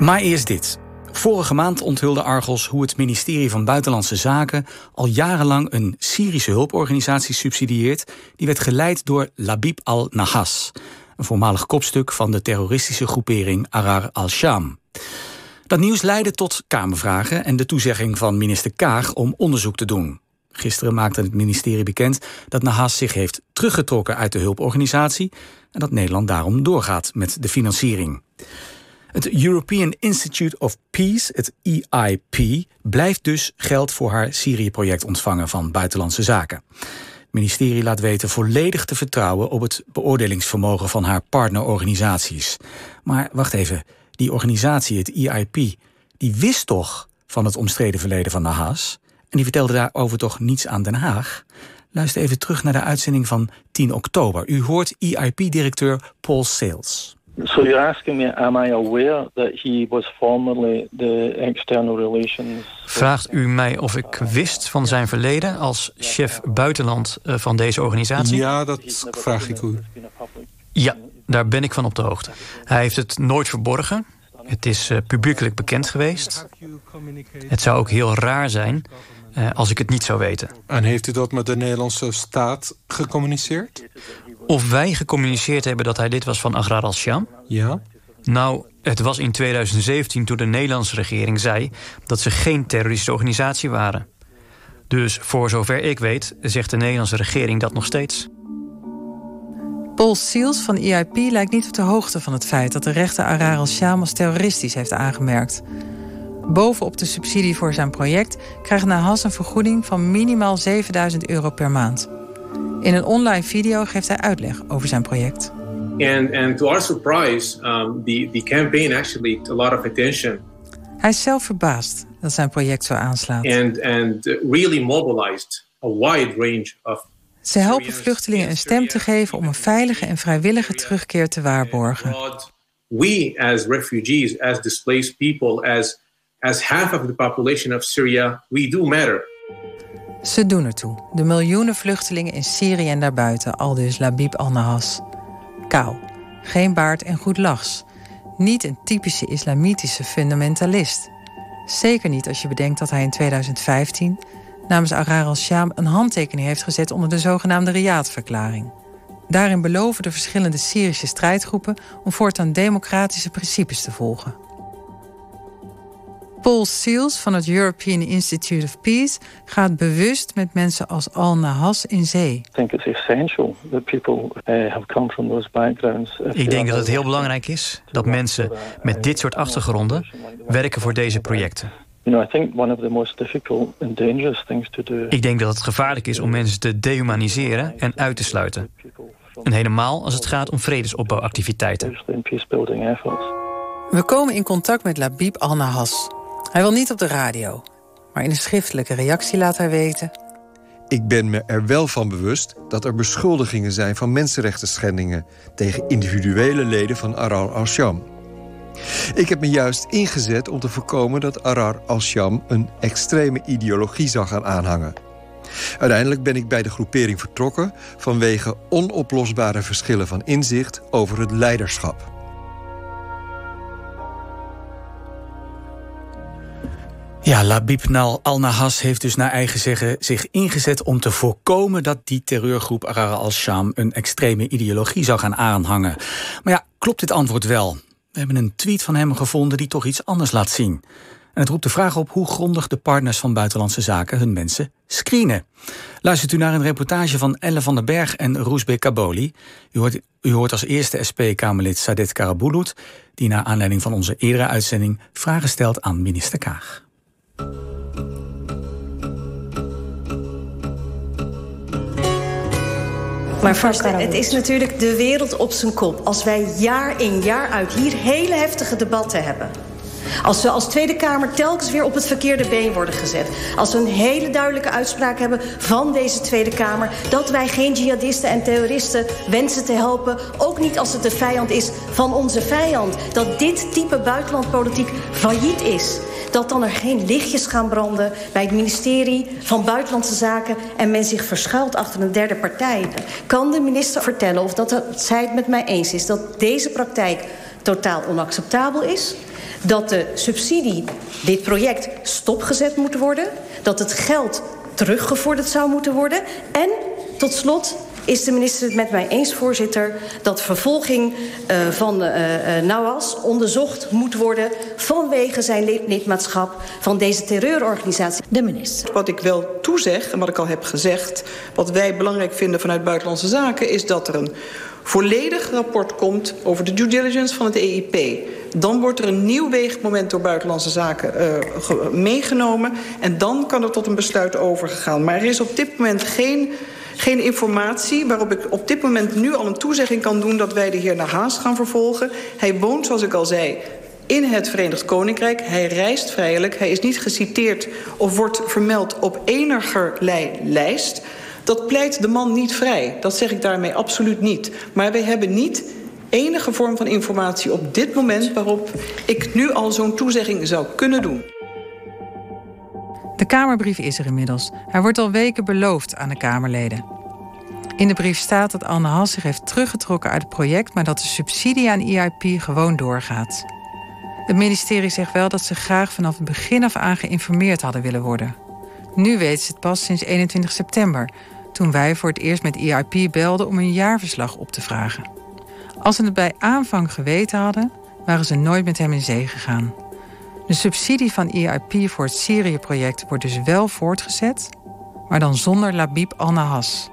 Maar eerst dit. Vorige maand onthulde Argos hoe het ministerie van Buitenlandse Zaken al jarenlang een Syrische hulporganisatie subsidieert. Die werd geleid door Labib al-Nahas, een voormalig kopstuk van de terroristische groepering Arar al-Sham. Dat nieuws leidde tot Kamervragen en de toezegging van minister Kaag om onderzoek te doen. Gisteren maakte het ministerie bekend dat Nahas zich heeft teruggetrokken uit de hulporganisatie en dat Nederland daarom doorgaat met de financiering. Het European Institute of Peace, het EIP, blijft dus geld voor haar Syrië-project ontvangen van Buitenlandse Zaken. Het ministerie laat weten volledig te vertrouwen op het beoordelingsvermogen van haar partnerorganisaties. Maar wacht even, die organisatie, het EIP, die wist toch van het omstreden verleden van Nahas? En die vertelde daarover toch niets aan Den Haag? Luister even terug naar de uitzending van 10 oktober. U hoort EIP-directeur Paul Sales. So you're asking me, am I aware that he was formerly the external relations? Vraagt u mij of ik wist van zijn verleden als chef buitenland eh, van deze organisatie? Ja, dat vraag ik u. Ja, daar ben ik van op de hoogte. Hij heeft het nooit verborgen. Het is uh, publiekelijk bekend geweest. Het zou ook heel raar zijn uh, als ik het niet zou weten. En heeft u dat met de Nederlandse staat gecommuniceerd? Of wij gecommuniceerd hebben dat hij dit was van Agrar al-Sham? Ja. Nou, het was in 2017 toen de Nederlandse regering zei... dat ze geen terroristische organisatie waren. Dus voor zover ik weet, zegt de Nederlandse regering dat nog steeds. Paul Seals van EIP lijkt niet op de hoogte van het feit... dat de rechter Arar al-Sham als terroristisch heeft aangemerkt. Bovenop de subsidie voor zijn project... krijgt Nahas een vergoeding van minimaal 7000 euro per maand... In een online video geeft hij uitleg over zijn project. And, and to our surprise, um, the, the campaign actually a lot of attention. Hij is zelf verbaasd dat zijn project zo aanslaat. And, and really mobilized a wide range of Ze helpen vluchtelingen een stem te geven om een veilige en vrijwillige terugkeer te waarborgen. We as refugees, as displaced people, as, as half of the population of Syria, we do matter. Ze doen ertoe. De miljoenen vluchtelingen in Syrië en daarbuiten, aldus Labib al-Nahas. Kaal, geen baard en goed lachs. Niet een typische islamitische fundamentalist. Zeker niet als je bedenkt dat hij in 2015 namens Arar al-Sham een handtekening heeft gezet onder de zogenaamde Riyadh-verklaring. Daarin beloven de verschillende Syrische strijdgroepen om voortaan democratische principes te volgen. Paul Seals van het European Institute of Peace gaat bewust met mensen als Al Nahas in zee. Ik denk dat het heel belangrijk is dat mensen met dit soort achtergronden werken voor deze projecten. Ik denk dat het gevaarlijk is om mensen te dehumaniseren en uit te sluiten. En helemaal als het gaat om vredesopbouwactiviteiten. We komen in contact met Labib Al-Nahas, hij wil niet op de radio, maar in een schriftelijke reactie laat hij weten... Ik ben me er wel van bewust dat er beschuldigingen zijn van mensenrechten tegen individuele leden van Arar al-Sham. Ik heb me juist ingezet om te voorkomen dat Arar al-Sham een extreme ideologie zou gaan aanhangen. Uiteindelijk ben ik bij de groepering vertrokken vanwege onoplosbare verschillen van inzicht over het leiderschap. Ja, Labib al-Nahas heeft dus naar eigen zeggen zich ingezet om te voorkomen dat die terreurgroep Arar al-Sham een extreme ideologie zou gaan aanhangen. Maar ja, klopt dit antwoord wel? We hebben een tweet van hem gevonden die toch iets anders laat zien. En het roept de vraag op hoe grondig de partners van Buitenlandse Zaken hun mensen screenen. Luistert u naar een reportage van Elle van den Berg en Roesbe Kaboli. U hoort, u hoort als eerste SP-Kamerlid Sadet Karabulut... die naar aanleiding van onze eerdere uitzending vragen stelt aan minister Kaag. Maar vast, het is natuurlijk de wereld op zijn kop. Als wij jaar in jaar uit hier hele heftige debatten hebben. Als we als Tweede Kamer telkens weer op het verkeerde been worden gezet. Als we een hele duidelijke uitspraak hebben van deze Tweede Kamer... dat wij geen jihadisten en terroristen wensen te helpen... ook niet als het de vijand is van onze vijand. Dat dit type buitenlandpolitiek failliet is dat dan er geen lichtjes gaan branden bij het ministerie van Buitenlandse Zaken en men zich verschuilt achter een derde partij. Kan de minister vertellen of dat zij het met mij eens is dat deze praktijk totaal onacceptabel is. Dat de subsidie, dit project, stopgezet moet worden. Dat het geld teruggevorderd zou moeten worden. En tot slot is de minister het met mij eens, voorzitter... dat vervolging uh, van uh, uh, Nawaz onderzocht moet worden... vanwege zijn lidmaatschap van deze terreurorganisatie. De minister. Wat ik wel toezeg, en wat ik al heb gezegd... wat wij belangrijk vinden vanuit Buitenlandse Zaken... is dat er een volledig rapport komt over de due diligence van het EIP. Dan wordt er een nieuw weegmoment door Buitenlandse Zaken uh, meegenomen... en dan kan er tot een besluit overgegaan. Maar er is op dit moment geen geen informatie waarop ik op dit moment nu al een toezegging kan doen... dat wij de heer Haas gaan vervolgen. Hij woont, zoals ik al zei, in het Verenigd Koninkrijk. Hij reist vrijelijk. Hij is niet geciteerd of wordt vermeld op enigerlei lijst. Dat pleit de man niet vrij. Dat zeg ik daarmee absoluut niet. Maar wij hebben niet enige vorm van informatie op dit moment... waarop ik nu al zo'n toezegging zou kunnen doen. De Kamerbrief is er inmiddels. Hij wordt al weken beloofd aan de Kamerleden. In de brief staat dat Anne Has zich heeft teruggetrokken uit het project, maar dat de subsidie aan EIP gewoon doorgaat. Het ministerie zegt wel dat ze graag vanaf het begin af aan geïnformeerd hadden willen worden. Nu weten ze het pas sinds 21 september, toen wij voor het eerst met EIP belden om een jaarverslag op te vragen. Als ze het bij aanvang geweten hadden, waren ze nooit met hem in zee gegaan. De subsidie van EIP voor het Syrië-project wordt dus wel voortgezet, maar dan zonder Labib al-Nahas.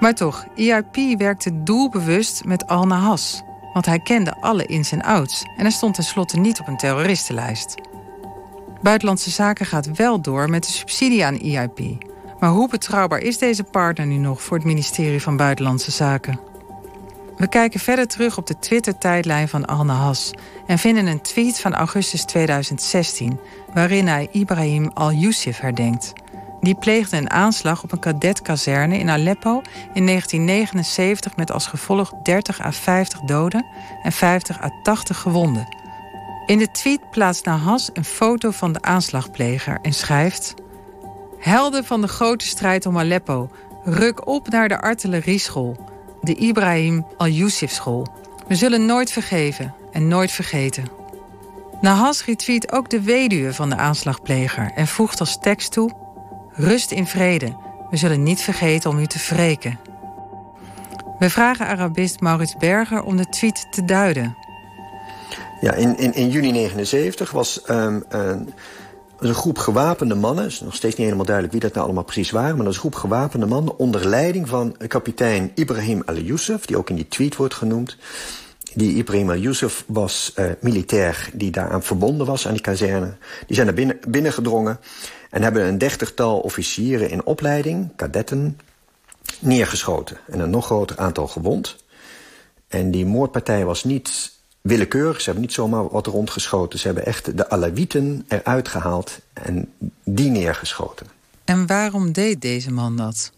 Maar toch, EIP werkte doelbewust met al-Nahas, want hij kende alle ins en outs en hij stond tenslotte niet op een terroristenlijst. Buitenlandse Zaken gaat wel door met de subsidie aan EIP. Maar hoe betrouwbaar is deze partner nu nog voor het ministerie van Buitenlandse Zaken? We kijken verder terug op de Twitter-tijdlijn van Al Nahas en vinden een tweet van augustus 2016 waarin hij Ibrahim al-Yusuf herdenkt. Die pleegde een aanslag op een kadetkazerne in Aleppo in 1979 met als gevolg 30 à 50 doden en 50 à 80 gewonden. In de tweet plaatst Nahas een foto van de aanslagpleger en schrijft: Helden van de grote strijd om Aleppo, ruk op naar de artillerieschool de Ibrahim al-Yusuf School. We zullen nooit vergeven en nooit vergeten. Nahas retweet ook de weduwe van de aanslagpleger en voegt als tekst toe: Rust in vrede. We zullen niet vergeten om u te wreken. We vragen Arabist Maurits Berger om de tweet te duiden. Ja, in, in, in juni 79 was um, een groep gewapende mannen, is nog steeds niet helemaal duidelijk wie dat nou allemaal precies waren, maar dat is een groep gewapende mannen onder leiding van kapitein Ibrahim al-Youssef, die ook in die tweet wordt genoemd. Die Ibrahim al-Youssef was uh, militair die daaraan verbonden was aan die kazerne. Die zijn naar binnen, binnengedrongen en hebben een dertigtal officieren in opleiding, kadetten, neergeschoten. En een nog groter aantal gewond. En die moordpartij was niet willekeurig. Ze hebben niet zomaar wat rondgeschoten. Ze hebben echt de Alawieten eruit gehaald en die neergeschoten. En waarom deed deze man dat?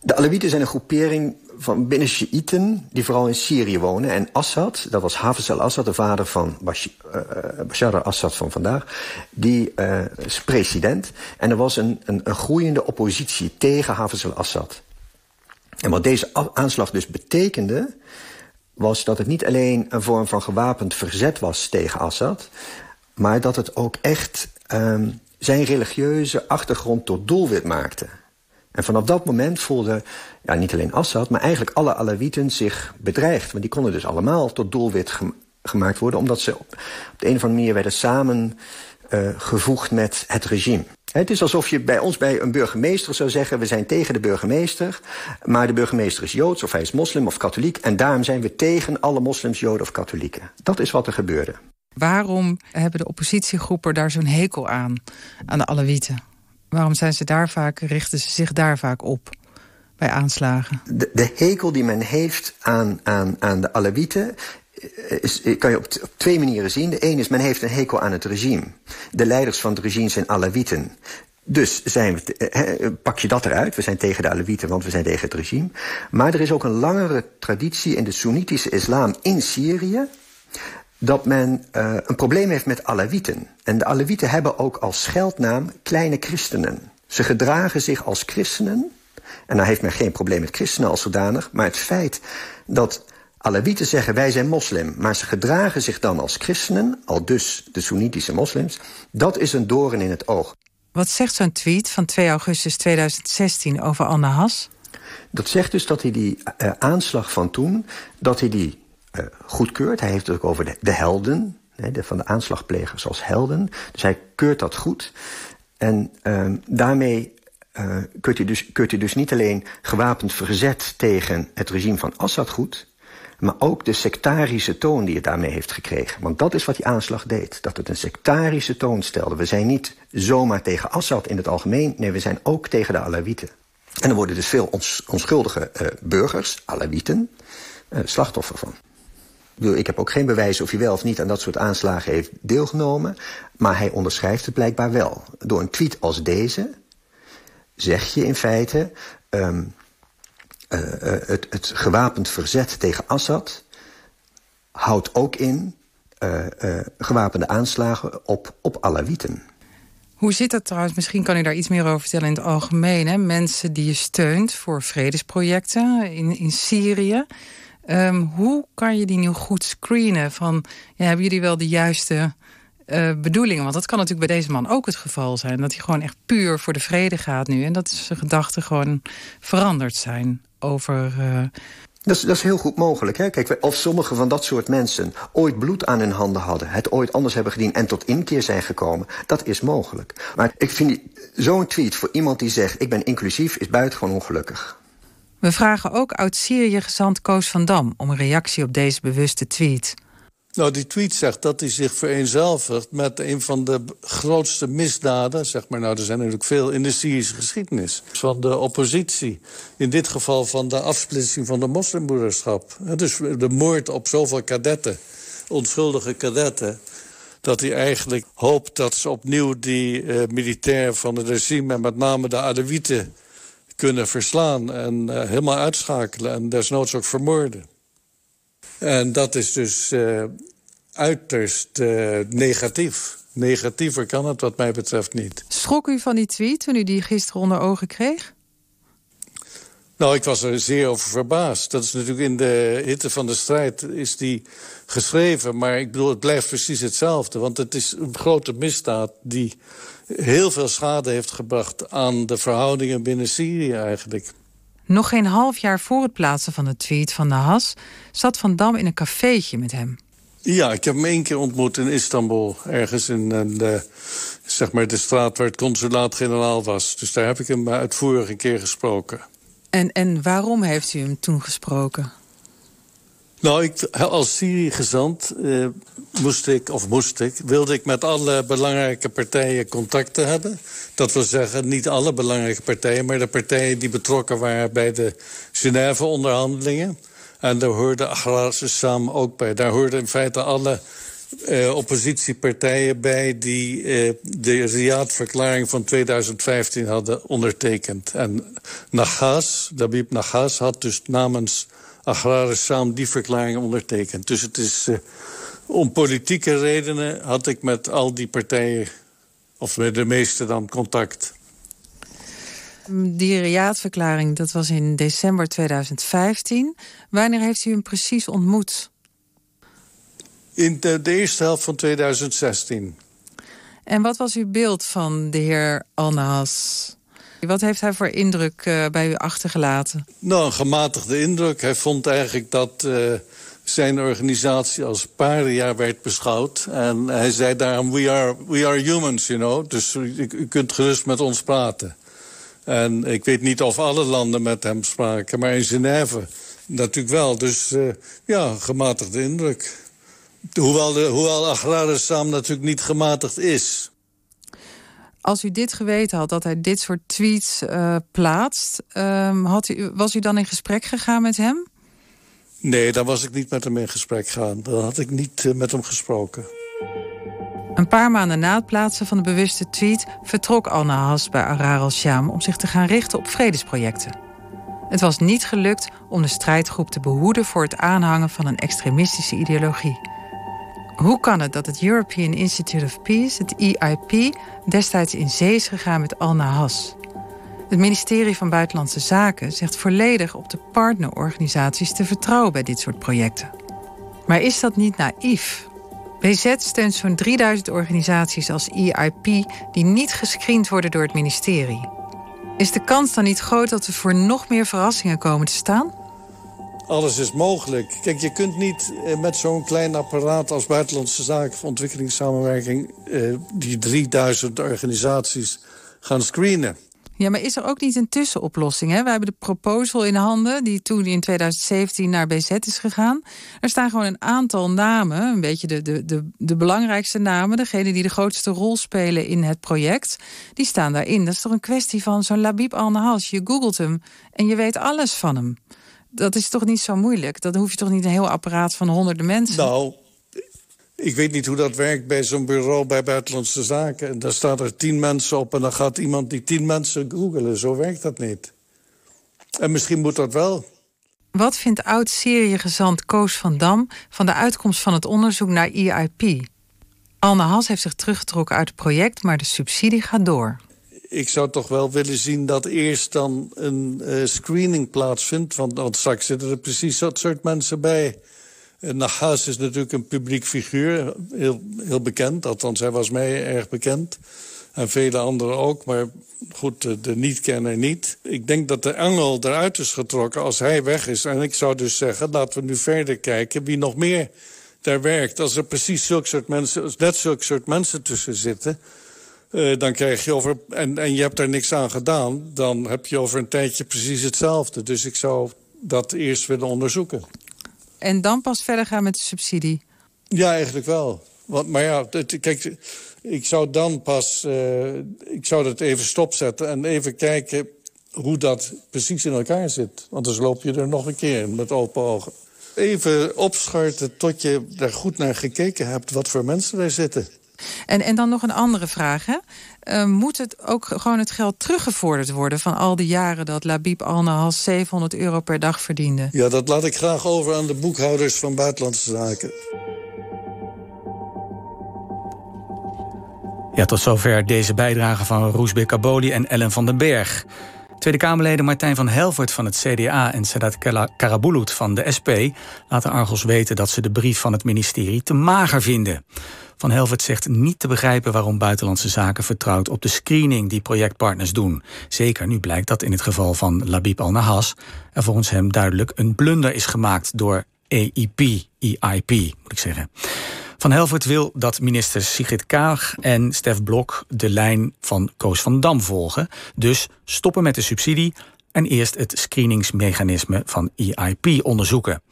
De Alawieten zijn een groepering van binnen Shiiten die vooral in Syrië wonen. En Assad, dat was Hafez al-Assad, de vader van eh, Bashar al-Assad van vandaag... die uh, is president. En er was een, een, een groeiende oppositie tegen Hafez al-Assad. En wat deze aanslag dus betekende was dat het niet alleen een vorm van gewapend verzet was tegen Assad... maar dat het ook echt um, zijn religieuze achtergrond tot doelwit maakte. En vanaf dat moment voelde ja, niet alleen Assad... maar eigenlijk alle Alawieten zich bedreigd. Want die konden dus allemaal tot doelwit gemaakt worden... omdat ze op, de een of andere manier werden samengevoegd uh, met het regime. Het is alsof je bij ons bij een burgemeester zou zeggen... we zijn tegen de burgemeester, maar de burgemeester is Joods... of hij is moslim of katholiek... en daarom zijn we tegen alle moslims, joden of katholieken. Dat is wat er gebeurde. Waarom hebben de oppositiegroepen daar zo'n hekel aan, aan de Alawieten? Waarom zijn ze daar vaak, richten ze zich daar vaak op bij aanslagen? De, de hekel die men heeft aan, aan, aan de Alawieten is, kan je op, twee manieren zien. De ene is, men heeft een hekel aan het regime. De leiders van het regime zijn Alawieten. Dus zijn we, eh, pak je dat eruit. We zijn tegen de Alawieten, want we zijn tegen het regime. Maar er is ook een langere traditie in de Soenitische islam in Syrië... dat men een probleem heeft met Alawieten. En de Alawieten hebben ook als scheldnaam kleine christenen. Ze gedragen zich als christenen... en dan heeft men geen probleem met christenen als zodanig... maar het feit dat Alawieten zeggen wij zijn moslim, maar ze gedragen zich dan als christenen, al dus de Soenitische moslims. Dat is een doorn in het oog. Wat zegt zo'n tweet van 2 augustus 2016 over Al-Nahas? Dat zegt dus dat hij die uh, aanslag van toen, dat hij die uh, goedkeurt. Hij heeft het ook over de, de helden, de, van de aanslagplegers als helden. Dus hij keurt dat goed. En uh, daarmee uh, keurt, hij dus, keurt hij dus niet alleen gewapend verzet tegen het regime van Assad goed maar ook de sectarische toon die het daarmee heeft gekregen. Want dat is wat die aanslag deed. Dat het een sectarische toon stelde. We zijn niet zomaar tegen Assad in het algemeen. Nee, we zijn ook tegen de Alawieten. En er worden dus veel ons, onschuldige uh, burgers, Alawieten, uh, slachtoffer van. Ik heb ook geen bewijs of hij wel of niet aan dat soort aanslagen heeft deelgenomen. Maar hij onderschrijft het blijkbaar wel. Door een tweet als deze zeg je in feite... Um, uh, het, het, gewapend verzet tegen Assad houdt ook in uh, gewapende aanslagen op, op Alawieten. Hoe zit dat trouwens? Misschien kan u daar iets meer over vertellen in het algemeen. Hè? Mensen die je steunt voor vredesprojecten in, in Syrië. Um, hoe kan je die nu goed screenen? Van, ja, hebben jullie wel de juiste uh, bedoelingen? Want dat kan natuurlijk bij deze man ook het geval zijn. Dat hij gewoon echt puur voor de vrede gaat nu. En dat zijn gedachten gewoon veranderd zijn over... Uh... Dat is, dat is heel goed mogelijk. Hè? Kijk, of sommige van dat soort mensen ooit bloed aan hun handen hadden... het ooit anders hebben gediend en tot inkeer zijn gekomen... dat is mogelijk. Maar ik vind zo'n tweet voor iemand die zegt... ik ben inclusief, is buitengewoon ongelukkig. We vragen ook oud-Syrië-gezant Koos van Dam... om een reactie op deze bewuste tweet. Nou, die tweet zegt dat hij zich vereenzelvigt met een van de grootste misdaden... zeg maar, nou, er zijn natuurlijk veel in de Syrische geschiedenis... van de oppositie. In dit geval van de afsplitsing van de moslimbroederschap. Dus de moord op zoveel kadetten, onschuldige kadetten... dat hij eigenlijk hoopt dat ze opnieuw die uh, militair van het regime... en met name de Alewieten kunnen verslaan en uh, helemaal uitschakelen... en desnoods ook vermoorden. En dat is dus uh, uiterst uh, negatief. Negatiever kan het wat mij betreft niet. Schrok u van die tweet toen u die gisteren onder ogen kreeg? Nou, ik was er zeer over verbaasd. Dat is natuurlijk in de hitte van de strijd is die geschreven. Maar ik bedoel, het blijft precies hetzelfde. Want het is een grote misdaad die heel veel schade heeft gebracht... aan de verhoudingen binnen Syrië eigenlijk. Nog geen half jaar voor het plaatsen van de tweet van de Has... zat Van Dam in een cafeetje met hem. Ja, ik heb hem één keer ontmoet in Istanbul. Ergens in de, zeg maar de straat waar het consulaat-generaal was. Dus daar heb ik hem uitvoerig een keer gesproken. En, en waarom heeft u hem toen gesproken? Nou, ik, als Syrië-gezant uh, moest ik, of moest ik, wilde ik met alle belangrijke partijen contacten hebben. Dat wil zeggen, niet alle belangrijke partijen, maar de partijen die betrokken waren bij de Genève-onderhandelingen. En daar hoorde Agrarische Sam ook bij. Daar hoorden in feite alle uh, oppositiepartijen bij die uh, de Riyadh-verklaring van 2015 hadden ondertekend. En Nagas, Dabib Nagas, had dus namens Agraris Saam die verklaring ondertekend. Dus het is, uh, om politieke redenen had ik met al die partijen, of met de meeste dan, contact. Die Riyadh-verklaring, dat was in december 2015. Wanneer heeft u hem precies ontmoet? In de, de eerste helft van 2016. En wat was uw beeld van de heer Alnahas? Wat heeft hij voor indruk uh, bij u achtergelaten? Nou, een gematigde indruk. Hij vond eigenlijk dat uh, zijn organisatie als paria werd beschouwd. En hij zei daarom, we are, we are humans, you know. Dus u, kunt gerust met ons praten. En ik weet niet of alle landen met hem spraken, maar in Genève natuurlijk wel. Dus uh, ja, gematigde indruk. Hoewel, de, hoewel Agraris Saam natuurlijk niet gematigd is. Als u dit geweten had, dat hij dit soort tweets uh, plaatst... Um, had u, was u dan in gesprek gegaan met hem? Nee, dan was ik niet met hem in gesprek gegaan. Dan had ik niet uh, met hem gesproken. Een paar maanden na het plaatsen van de bewuste tweet... vertrok Anna Has bij Arar al-Sham... om zich te gaan richten op vredesprojecten. Het was niet gelukt om de strijdgroep te behoeden... voor het aanhangen van een extremistische ideologie. Hoe kan het dat het European Institute of Peace, het EIP... destijds in zee is gegaan met Al Nahas? Het ministerie van Buitenlandse Zaken zegt volledig op de partnerorganisaties te vertrouwen bij dit soort projecten. Maar is dat niet naïef? BZ steunt zo'n 3000 organisaties als EIP die niet gescreend worden door het ministerie. Is de kans dan niet groot dat we voor nog meer verrassingen komen te staan? Alles is mogelijk. Kijk, je kunt niet eh, met zo'n klein apparaat als Buitenlandse Zaken of Ontwikkelingssamenwerking eh, die 3000 organisaties gaan screenen. Ja, maar is er ook niet een tussenoplossing? Hè? We hebben de proposal in handen, die toen in 2017 naar BZ is gegaan. Er staan gewoon een aantal namen, een beetje de, de, de, de belangrijkste namen, degene die de grootste rol spelen in het project, die staan daarin. Dat is toch een kwestie van zo'n Labib al-Nahas. Je googelt hem en je weet alles van hem. Dat is toch niet zo moeilijk? Dat hoef je toch niet een heel apparaat van honderden mensen? Nou, ik weet niet hoe dat werkt bij zo'n bureau bij Buitenlandse Zaken. En daar staan er tien mensen op en dan gaat iemand die tien mensen googelen. Zo werkt dat niet. En misschien moet dat wel. Wat vindt oud-Syrië-gezant Koos van Dam van de uitkomst van het onderzoek naar EIP? Anne Has heeft zich teruggetrokken uit het project, maar de subsidie gaat door. Ik zou toch wel willen zien dat eerst dan een uh, screening plaatsvindt. Want, want straks zitten er precies dat soort mensen bij. Nahas is natuurlijk een publiek figuur, heel, heel bekend. Althans, hij was mij erg bekend. En vele anderen ook, maar goed, de, de niet-kenner niet. Ik denk dat de angel eruit is getrokken als hij weg is. En ik zou dus zeggen, laten we nu verder kijken wie nog meer daar werkt. Als er precies zulke soort mensen, net zulke soort mensen tussen zitten... Uh, dan krijg je over, en, en je hebt daar niks aan gedaan... dan heb je over een tijdje precies hetzelfde. Dus ik zou dat eerst willen onderzoeken en dan pas verder gaan met de subsidie? Ja, eigenlijk wel. Want, maar ja, kijk, ik zou dan pas... Uh, ik zou dat even stopzetten en even kijken hoe dat precies in elkaar zit. Want dan loop je er nog een keer in met open ogen. Even opscharten tot je daar goed naar gekeken hebt... wat voor mensen daar zitten. En, en dan nog een andere vraag. Hè? Uh, moet het ook gewoon het geld teruggevorderd worden... van al die jaren dat Labib Alnahas 700 euro per dag verdiende? Ja, dat laat ik graag over aan de boekhouders van Buitenlandse Zaken. Ja, tot zover deze bijdrage van Roesbeek Kaboli en Ellen van den Berg. Tweede Kamerleden Martijn van Helvert van het CDA en Sedat Karabulut van de SP laten Argos weten dat ze de brief van het ministerie te mager vinden. Van Helvert zegt niet te begrijpen waarom Buitenlandse Zaken vertrouwt op de screening die projectpartners doen. Zeker nu blijkt dat in het geval van Labib al-Nahas er volgens hem duidelijk een blunder is gemaakt door EIP, EIP moet ik zeggen. Van Helvert wil dat minister Sigrid Kaag en Stef Blok de lijn van Koos van Dam volgen. Dus stoppen met de subsidie en eerst het screeningsmechanisme van EIP onderzoeken.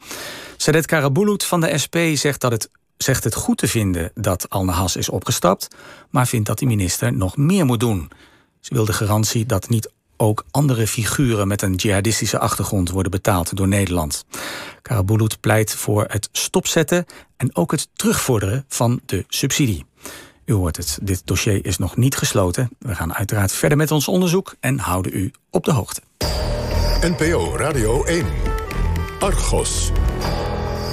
Sadet Karabulut van de SP zegt dat het zegt het goed te vinden dat Al-Nahas is opgestapt, maar vindt dat de minister nog meer moet doen. Ze wil de garantie dat niet ook andere figuren met een jihadistische achtergrond worden betaald door Nederland. Karabulut pleit voor het stopzetten en ook het terugvorderen van de subsidie. U hoort het, dit dossier is nog niet gesloten. We gaan uiteraard verder met ons onderzoek en houden u op de hoogte. NPO Radio 1. Argos.